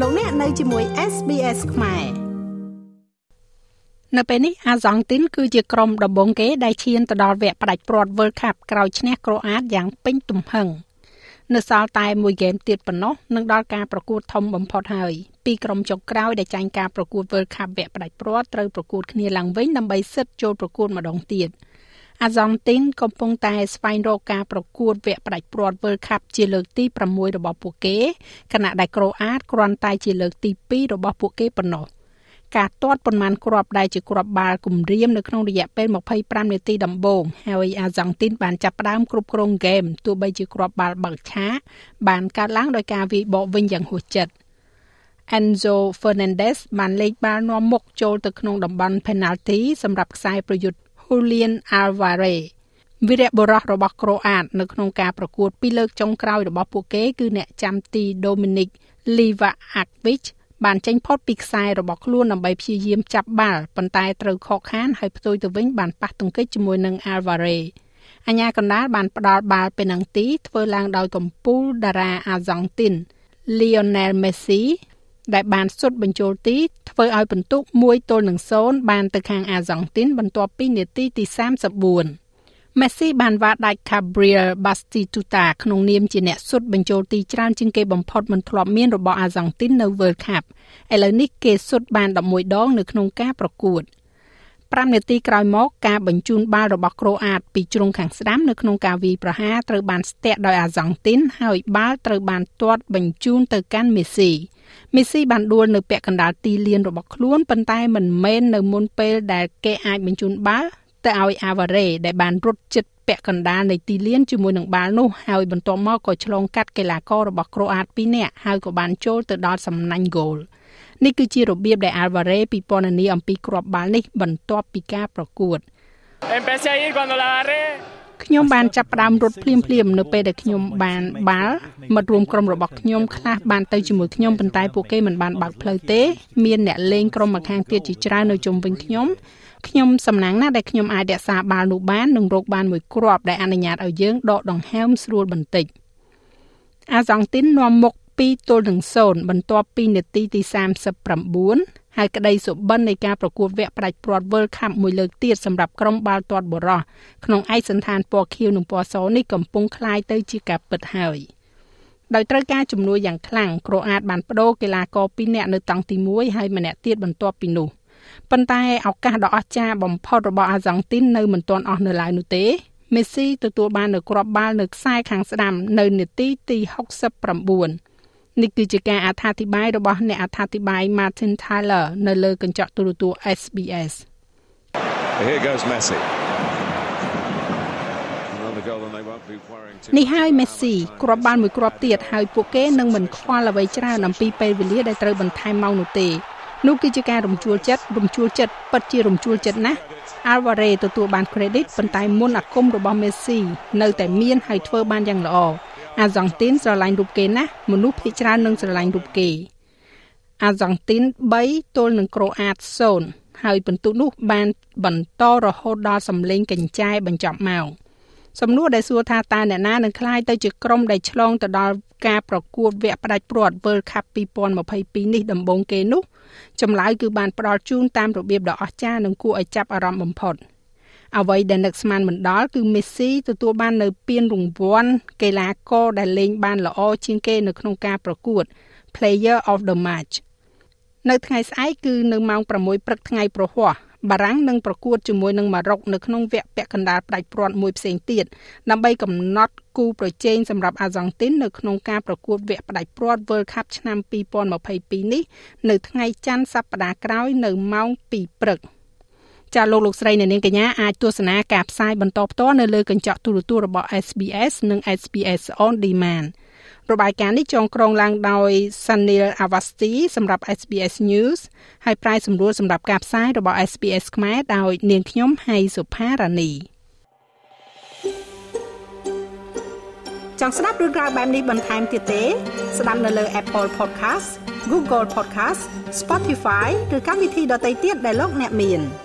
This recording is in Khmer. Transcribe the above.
លោកអ្នកនៅជាមួយ SBS ខ្មែរនៅពេលនេះអាសង់ទីនគឺជាក្រុមដំបូងគេដែលឈានទៅដល់វគ្គផ្ដាច់ព្រាត់ World Cup ក្រោយឈ្នះក្រូអាតយ៉ាងពេញទំហឹងនៅសល់តែមួយហ្គេមទៀតប៉ុណ្ណោះនឹងដល់ការប្រកួតធំបំផុតហើយពីរក្រុមចុងក្រោយដែលចាញ់ការប្រកួត World Cup វគ្គផ្ដាច់ព្រាត់ត្រូវប្រកួតគ្នាឡើងវិញដើម្បីសិទ្ធិចូលប្រកួតម្ដងទៀត។ អាសង់ទីនកំពុងតែស្វែងរកការប្រកួតវគ្គផ្ដាច់ព្រាត់ World Cup ជាលើកទី6របស់ពួកគេខណៈដែលក្រូអាតគ្រាន់តែជាលើកទី2របស់ពួកគេប៉ុណ្ណោះការទាត់ប៉ុន្មានគ្រាប់ដែលជាគ្រាប់បាល់គំរាមនៅក្នុងរយៈពេល25នាទីដំបូងហើយអាសង់ទីនបានចាប់ផ្ដើមគ្រប់គ្រងហ្គេមទោះបីជាគ្រាប់បាល់បើកឆាបានកើតឡើងដោយការវាយបកវិញយ៉ាងហួសចិត្ត Enzo Fernandez បានលេខបាល់នាំមុខចូលទៅក្នុងតំបន់ penalty សម្រាប់ខ្សែប្រយុទ្ធ Julian Alvarez វីរៈបុរសរបស់ក្រូអាតនៅក្នុងការប្រកួតពីរលើកចុងក្រោយរបស់ពួកគេគឺអ្នកចាំទី Dominic Livakovic បានចេញផុតពីខ្សែរបស់ខ្លួនដើម្បីព្យាយាមចាប់បាល់ប៉ុន្តែត្រូវខកខានហើយផ្ទុយទៅវិញបានប៉ះទង្គិចជាមួយនឹង Alvarez អញ្ញាកណ្ដាលបានផ្ដាល់បាល់ពេណាល់ទីធ្វើឡើងដោយកំពូលតារាអាសង់ទីន Lionel Messi ដែលបានសុទ្ធបញ្ចូលទីធ្វើឲ្យពិន្ទុ1ទល់នឹង0បានទៅខាងអាសង់ទីនបន្ទាប់ពីនាទីទី34មេស៊ីបានវ៉ាដាច់ Gabriel Batistuta ក្នុងនាមជាអ្នកសុទ្ធបញ្ចូលទីច្រើនជាងគេបំផុតមិនធ្លាប់មានរបស់អាសង់ទីននៅ World Cup ឥឡូវនេះគេសុទ្ធបាន11ដងនៅក្នុងការប្រកួត5នាទីក្រោយមកការបញ្ជូនបាល់របស់ក្រូអាតពីជ្រុងខាងស្ដាំនៅក្នុងការវាយប្រហារត្រូវបានស្ទាក់ដោយអាសង់ទីនហើយបាល់ត្រូវបានទាត់បញ្ជូនទៅកាន់មេស៊ី មេស៊ីបានដួលនៅពាក់កណ្ដាលទីលានរបស់ខ្លួនប៉ុន្តែមិនមែននៅមុនពេលដែលគេអាចបញ្ជូនបាល់ទៅឲ្យអាវ៉ារ៉េដែលបានរត់ជិតពាក់កណ្ដាលនៃទីលានជាមួយនឹងបាល់នោះហើយបន្ទាប់មកក៏ឆ្លងកាត់កីឡាកររបស់ក្រូអាត2នាក់ហើយក៏បានចូលទៅដល់សំណាញ់ហ្គោលនេះគឺជារបៀបដែលអាល់វ៉ារ៉េពិពណ៌នាអំពីគ្រាប់បាល់នេះបន្ទាប់ពីការប្រកួត Empecé a ir cuando la agarré ខ្ញុំបានចាប់ផ្ដើមរត់ភ្លាមភ្លាមនៅពេលដែលខ្ញុំបានបាល់មិត្តរួមក្រុមរបស់ខ្ញុំខ្លះបានទៅជាមួយខ្ញុំប៉ុន្តែពួកគេមិនបានបើកផ្លូវទេ មានអ្នកលេងក្រុមម្ខាងទៀតជាច្រើននៅជុំវិញខ្ញុំខ្ញុំសំណាងណាស់ដែលខ្ញុំអាចរក្សាបាល់នោះបាននិងរកបានមួយគ្រាប់ដែលអនុញ្ញាតឲ្យយើងដកដង្ហើមស្រួលបន្តិចអាសង់ទីននាំមុខ2ទល់នឹង0បន្ទាប់ពីនាទីទី39 ហើយក្តីសុបិននៃការប្រកួតវគ្គផ្ដាច់ព្រាត់ World Cup មួយលើកទៀតសម្រាប់ក្រុមបាល់ទាត់បុរសក្នុងឯកសណ្ឋានពណ៌ខៀវនិងពណ៌សនេះកំពុងคล้ายទៅជាការពិតហើយដោយត្រូវការជំនួយយ៉ាងខ្លាំងក្រូអាតបានបដូរកីឡាករ2នាក់នៅតង់ទី1ហើយម្នាក់ទៀតបន្ទាប់ពីនោះប៉ុន្តែឱកាសដ៏អស្ចារ្យបំផុតរបស់អាសង់ទីននៅមិនទាន់អស់នៅឡើយនោះទេមេស៊ីទទួលបាននូវគ្រាប់បាល់នៅខ្សែខាងស្ដាំនៅនាទីទី69 នេះគឺជាការអត្ថាធិប្បាយរបស់អ្នកអត្ថាធិប្បាយ Martin Tyler នៅលើកញ្ចក់ទូរទស្សន៍ SBS Here goes Messi នេះហើយមេស៊ីគ្រាប់បាល់មួយគ្រាប់ទៀតហើយពួកគេនឹងមិនខ្វល់អ្វីច្រើនអំពីពេលវេលាដែលត្រូវបន្ថែមម៉ោងនោះទេនោះគឺជាការរំជួលចិត្តរំជួលចិត្តពិតជារំជួលចិត្តណាស់ Alvarez ទទួលបាន credit ប៉ុន្តែមុនអាគមរបស់ Messi នៅតែមានហើយធ្វើបានយ៉ាងល្អ អាសង់ទីនស្រឡាញ់រូបគេណាស់មនុស្សភាគច្រើននឹងស្រឡាញ់រូបគេអាសង់ទីន3ទល់នឹងក្រូអាត0ហើយពិន្ទុនោះបានបន្តរហូតដល់សម្លេងកញ្ចែបញ្ចប់ម៉ោងសំណួរដែលសួរថាតើអ្នកណានឹងក្លាយទៅជាក្រុមដែលឆ្លងទៅដល់ការប្រកួតវគ្គផ្ដាច់ព្រាត់ World Cup 2022នេះដំបូងគេនោះចម្លើយគឺបានផ្ដល់ជូនតាមរបៀបដ៏អស្ចារ្យនិងគួរឲ្យចាប់អារម្មណ៍បំផុត។ អ្វីដែលនឹកស្មានមិនដល់គឺមេស៊ីទទួលបាននៅពានរង្វាន់កីឡាករដែលលេងបានល្អជាងគេនៅក្នុងការប្រកួត Player of the Match នៅថ្ងៃស្អែកគឺនៅម៉ោង6ព្រឹកថ្ងៃប្រហ័សបារាំងនឹងប្រកួតជាមួយនឹងម៉ារ៉ុកនៅក្នុងវគ្គពាក់កណ្ដាលផ្ដាច់ព្រាត់មួយផ្សេងទៀតដើម្បីកំណត់គូប្រជែងសម្រាប់អាសង់ទីននៅក្នុងការប្រកួតវគ្គផ្ដាច់ព្រាត់ World Cup ឆ្នាំ2022នេះនៅថ្ងៃច័ន្ទសប្តាហ៍ក្រោយនៅម៉ោង2ព្រឹក។ ចាលោកលោកស្រីអ្នកនាងកញ្ញាអាចទស្សនាការផ្សាយបន្តផ្ទាល់នៅលើកញ្ចក់ទូរទស្សន៍របស់ SBS និង SBS On Demand របាយការណ៍នេះចងក្រងឡើងដោយ Sanil Avasti សម្រាប់ SBS News ហើយប្រាយសម្រួលសម្រាប់ការផ្សាយរបស់ SBS ខ្មែរដោយនាងខ្ញុំហៃសុផារ៉ានីចង់ស្ដាប់រឿងរ៉ាវបែបនេះបន្ថែមទៀតទេ ស្ដាប់នៅលើ Apple Podcast Google Podcast Spotify ឬកម្មវិធីដទៃទៀតដែលលោកអ្នកមាន។